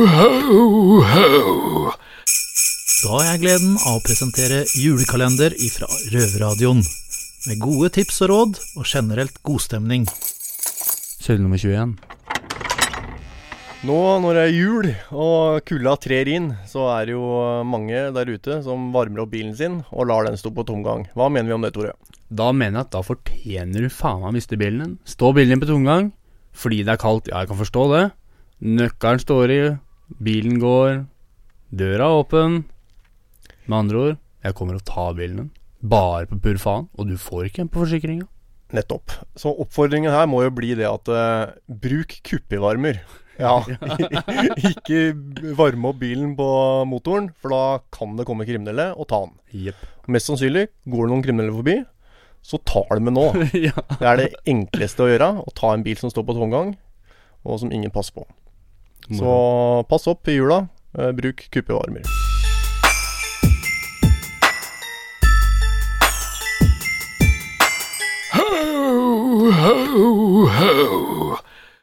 Ho, ho. Da har jeg gleden av å presentere julekalender ifra Røverradioen. Med gode tips og råd, og generelt godstemning. Søyle nummer 21. Nå når det er jul og kulda trer inn, så er det jo mange der ute som varmer opp bilen sin og lar den stå på tomgang. Hva mener vi om det, Tore? Da mener jeg at da fortjener du faen meg å miste bilen din. Stå bilen din på tomgang fordi det er kaldt. Ja, jeg kan forstå det. Nøkkelen står i, bilen går, døra er åpen. Med andre ord, jeg kommer og tar bilen din. Bare på pur faen. Og du får ikke en på forsikringa. Nettopp. Så oppfordringen her må jo bli det at uh, bruk kuppevarmer. Ja. ikke varme opp bilen på motoren, for da kan det komme kriminelle og ta den. Yep. Mest sannsynlig går det noen kriminelle forbi, så tar de med nå. ja. Det er det enkleste å gjøre. Å ta en bil som står på tomgang, og som ingen passer på. Så pass opp i jula. Eh, bruk kuppevarmer. Ho, ho, ho.